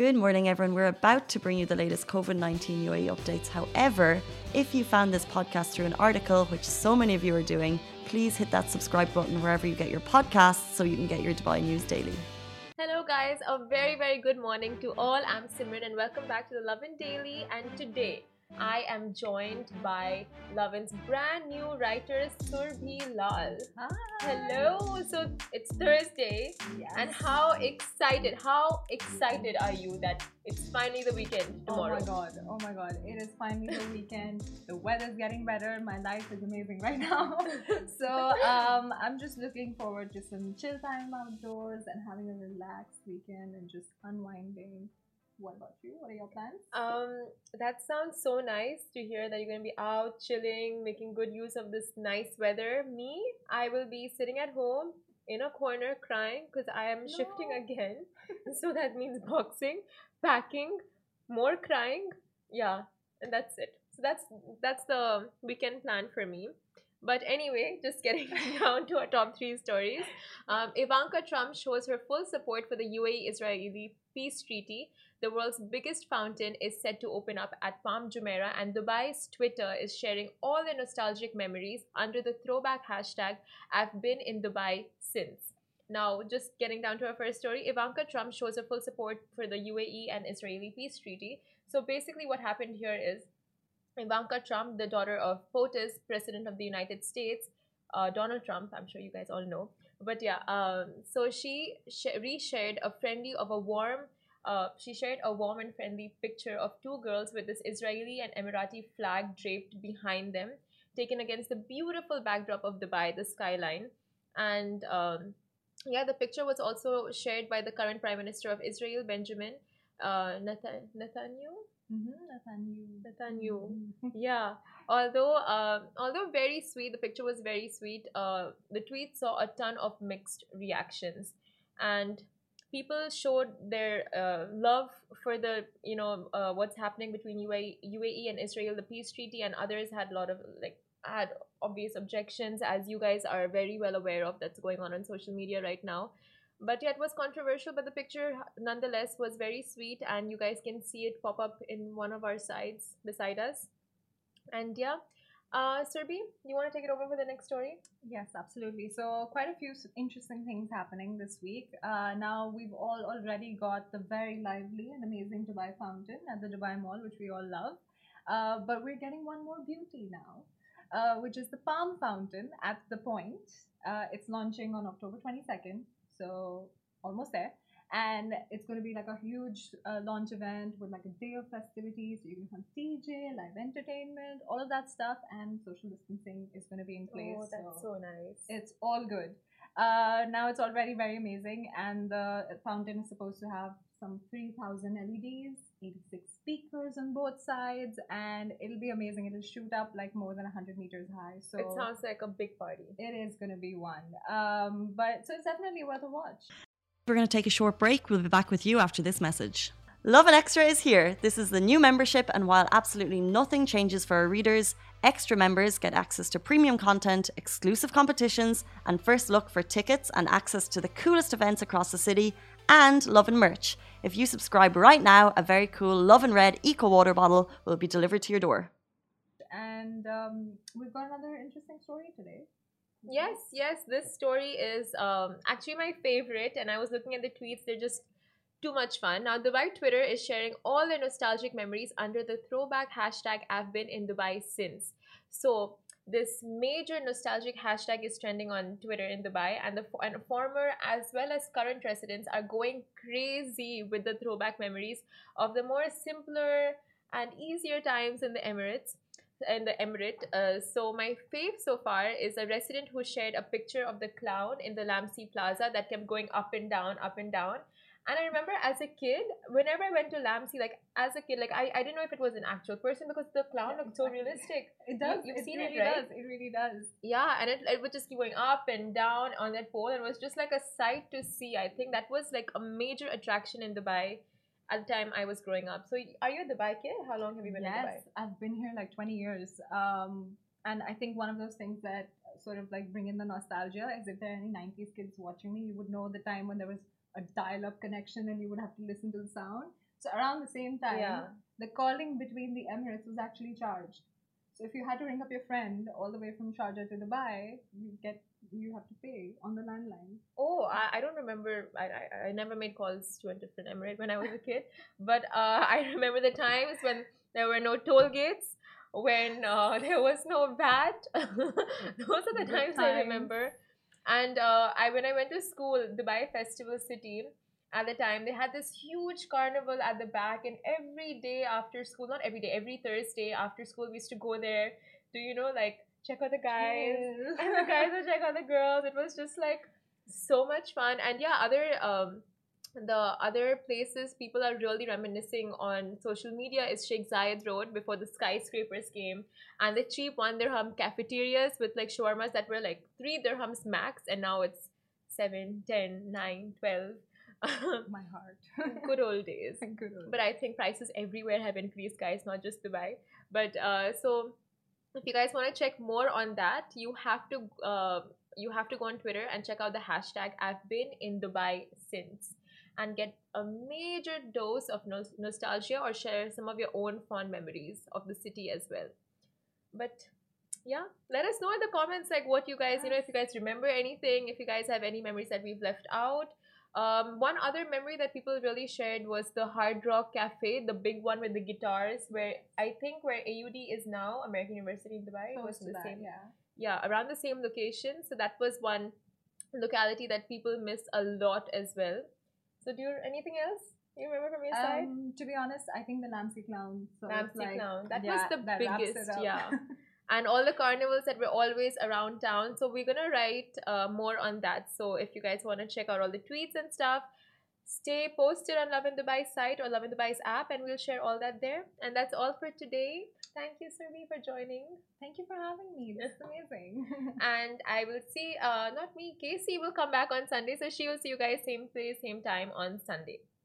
Good morning, everyone. We're about to bring you the latest COVID 19 UAE updates. However, if you found this podcast through an article, which so many of you are doing, please hit that subscribe button wherever you get your podcasts so you can get your Dubai news daily. Hello, guys. A very, very good morning to all. I'm Simran, and welcome back to the Lovin Daily. And today, I am joined by Lovin's brand new writer Surbhi Lal. Hi. Hello. So it's Thursday, Yes. and how excited? How excited are you that it's finally the weekend tomorrow? Oh my god, oh my god. It is finally the weekend. The weather's getting better. My life is amazing right now. so um, I'm just looking forward to some chill time outdoors and having a relaxed weekend and just unwinding. What about you? What are your plans? Um, that sounds so nice to hear that you're going to be out chilling, making good use of this nice weather. Me, I will be sitting at home in a corner crying because I am shifting again. so that means boxing, packing, more crying. Yeah, and that's it. So that's that's the weekend plan for me. But anyway, just getting down to our top three stories. Um, Ivanka Trump shows her full support for the UAE-Israeli peace treaty the world's biggest fountain is set to open up at Palm Jumeirah, and Dubai's Twitter is sharing all their nostalgic memories under the throwback hashtag I've been in Dubai since. Now, just getting down to our first story, Ivanka Trump shows her full support for the UAE and Israeli peace treaty. So basically, what happened here is Ivanka Trump, the daughter of POTUS, President of the United States, uh, Donald Trump, I'm sure you guys all know. But yeah, um, so she sh- reshared a friendly of a warm uh, she shared a warm and friendly picture of two girls with this Israeli and Emirati flag draped behind them, taken against the beautiful backdrop of Dubai, the skyline. And um, yeah, the picture was also shared by the current Prime Minister of Israel, Benjamin uh, Netan- Netanyahu. Mm-hmm. Netanyahu. Yeah, although uh, although very sweet, the picture was very sweet. Uh, the tweet saw a ton of mixed reactions, and people showed their uh, love for the you know uh, what's happening between UAE, UAE and Israel, the peace treaty, and others had a lot of like had obvious objections, as you guys are very well aware of that's going on on social media right now. But yeah, it was controversial, but the picture nonetheless was very sweet, and you guys can see it pop up in one of our sides beside us. And yeah, uh, Surbhi, you want to take it over for the next story? Yes, absolutely. So, quite a few interesting things happening this week. Uh, now, we've all already got the very lively and amazing Dubai fountain at the Dubai Mall, which we all love. Uh, but we're getting one more beauty now, uh, which is the Palm Fountain at the Point. Uh, it's launching on October 22nd, so almost there. And it's going to be like a huge uh, launch event with like a day of festivities. So you can have DJ, live entertainment, all of that stuff, and social distancing is going to be in place. Oh, that's so nice. It's all good. Uh, now it's already very amazing, and the fountain is supposed to have some 3,000 LEDs, 86 speakers on both sides, and it'll be amazing. It'll shoot up like more than 100 meters high. So it sounds like a big party. it is going to be one. Um, but so it's definitely worth a watch. We're going to take a short break. We'll be back with you after this message. Lovin Extra is here. This is the new membership, and while absolutely nothing changes for our readers, extra members get access to premium content, exclusive competitions, and first look for tickets and access to the coolest events across the city, and Lovin merch. If you subscribe right now, a very cool Lovin Red Eco Water bottle will be delivered to your door. And um, we've got another interesting story today. Yes, yes, this story is um, actually my favorite, and I was looking at the tweets, they're just too much fun. Now, Dubai Twitter is sharing all their nostalgic memories under the throwback hashtag I've been in Dubai since. So, this major nostalgic hashtag is trending on Twitter in Dubai, and the and former as well as current residents are going crazy with the throwback memories of the more simpler and easier times in the Emirates in the emirate. Uh, so my fave so far is a resident who shared a picture of the clown in the Lamcy Plaza that kept going up and down, up and down. And I remember as a kid, whenever I went to Lamsi, like as a kid, like I, I didn't know if it was an actual person because the clown Yeah, looked so realistic. It does. you've it seen it, really right? does. It really does. Yeah, and it, it would just keep going up and down on that pole, and it was just like a sight to see. I think that was like a major attraction in Dubai at the time I was growing up. So, are you a Dubai kid? How long have you been in Dubai? yes, I've been here like 20 years. Um, and I think one of those things that sort of like bring in the nostalgia is if there are any 90s kids watching me, you would know the time when there was a dial up connection and you would have to listen to the sound. So around the same time, Yeah. the calling between the Emirates was actually charged. So if you had to ring up your friend all the way from Sharjah to Dubai, you get you have to pay on the landline. Oh, I, I don't remember. I, I I never made calls to a different emirate when I was a kid, but uh, I remember the times when there were no toll gates, when uh, there was no VAT. Those are the Good times I remember. And uh, I when I went to school, Dubai Festival City. At the time, they had this huge carnival at the back, and every day after school, not every day, every Thursday after school, we used to go there to, you know, like check out the guys, and the guys would check out the girls. It was just like so much fun. And yeah, other um the other places people are really reminiscing on social media is Sheikh Zayed Road before the skyscrapers came and the cheap one dirham cafeterias with like shawarmas that were like three dirhams max and now it's seven, ten, nine, twelve. My heart. Good old days Good old. but I think prices everywhere have increased, guys, not just Dubai. But uh, so if you guys want to check more on that, you have to uh, you have to go on Twitter and check out the hashtag I've been in Dubai since and get a major dose of nos- nostalgia or share some of your own fond memories of the city as well. But yeah, let us know in the comments like what you guys, you know, if you guys remember anything, if you guys have any memories that we've left out. Um, one other memory that people really shared was the Hard Rock Cafe, the big one with the guitars, where I think where AUD is now, American University in Dubai, it was the that, same. yeah. Yeah, around the same location. So that was one locality that people miss a lot as well. So do you anything else you remember from your side? Um, to be honest, I think the Nancy Clown. sort of like, Clown. That yeah, was the that biggest, yeah. and all the carnivals that were always around town. So we're gonna write uh, more on that. So if you guys want to check out all the tweets and stuff, stay posted on Lovin Dubai site or Lovin Dubai's app, and we'll share all that there. And that's all for today. Thank you, Surbhi, for joining. Thank you for having me. That's amazing. And I will see, uh, not me, Casey will come back on Sunday. So she will see you guys same place, same time on Sunday.